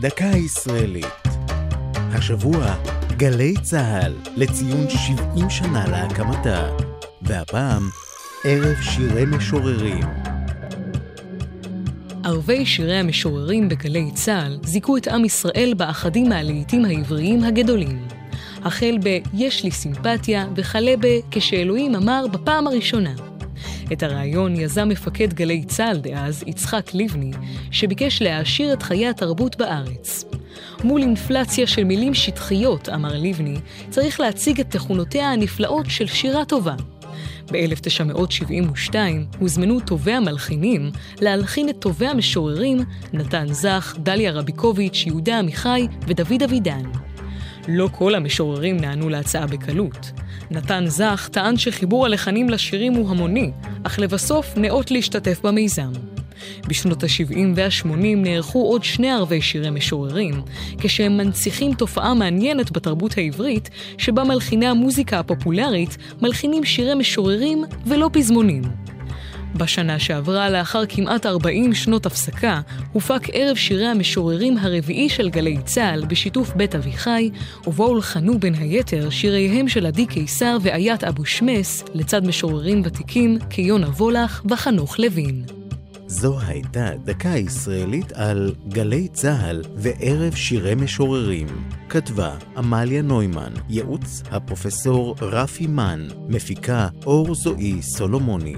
דקה ישראלית. השבוע, גלי צה"ל, לציון 70 שנה להקמתה. והפעם, ערב שירי משוררים. ערבי שירי המשוררים בגלי צה"ל זיכו את עם ישראל באחדים מהלהיטים העבריים הגדולים. החל ב"יש לי סימפתיה" וכלה ב"כשאלוהים אמר בפעם הראשונה". את הרעיון יזם מפקד גלי צה"ל דאז, יצחק לבני, שביקש להעשיר את חיי התרבות בארץ. מול אינפלציה של מילים שטחיות, אמר לבני, צריך להציג את תכונותיה הנפלאות של שירה טובה. ב-1972 הוזמנו טובי המלחינים להלחין את טובי המשוררים נתן זך, דליה רביקוביץ', יהודה עמיחי ודוד אבידן. לא כל המשוררים נענו להצעה בקלות. נתן זך טען שחיבור הלחנים לשירים הוא המוני, אך לבסוף נאות להשתתף במיזם. בשנות ה-70 וה-80 נערכו עוד שני ערבי שירי משוררים, כשהם מנציחים תופעה מעניינת בתרבות העברית, שבה מלחיני המוזיקה הפופולרית מלחינים שירי משוררים ולא פזמונים. בשנה שעברה, לאחר כמעט 40 שנות הפסקה, הופק ערב שירי המשוררים הרביעי של גלי צה"ל בשיתוף בית אביחי, ובו הולחנו בין היתר שיריהם של עדי קיסר ואיית אבו שמס, לצד משוררים ותיקים כיונה וולך וחנוך לוין. זו הייתה דקה ישראלית על גלי צה"ל וערב שירי משוררים. כתבה עמליה נוימן, ייעוץ הפרופסור רפי מן, מפיקה אור זועי סולומוני.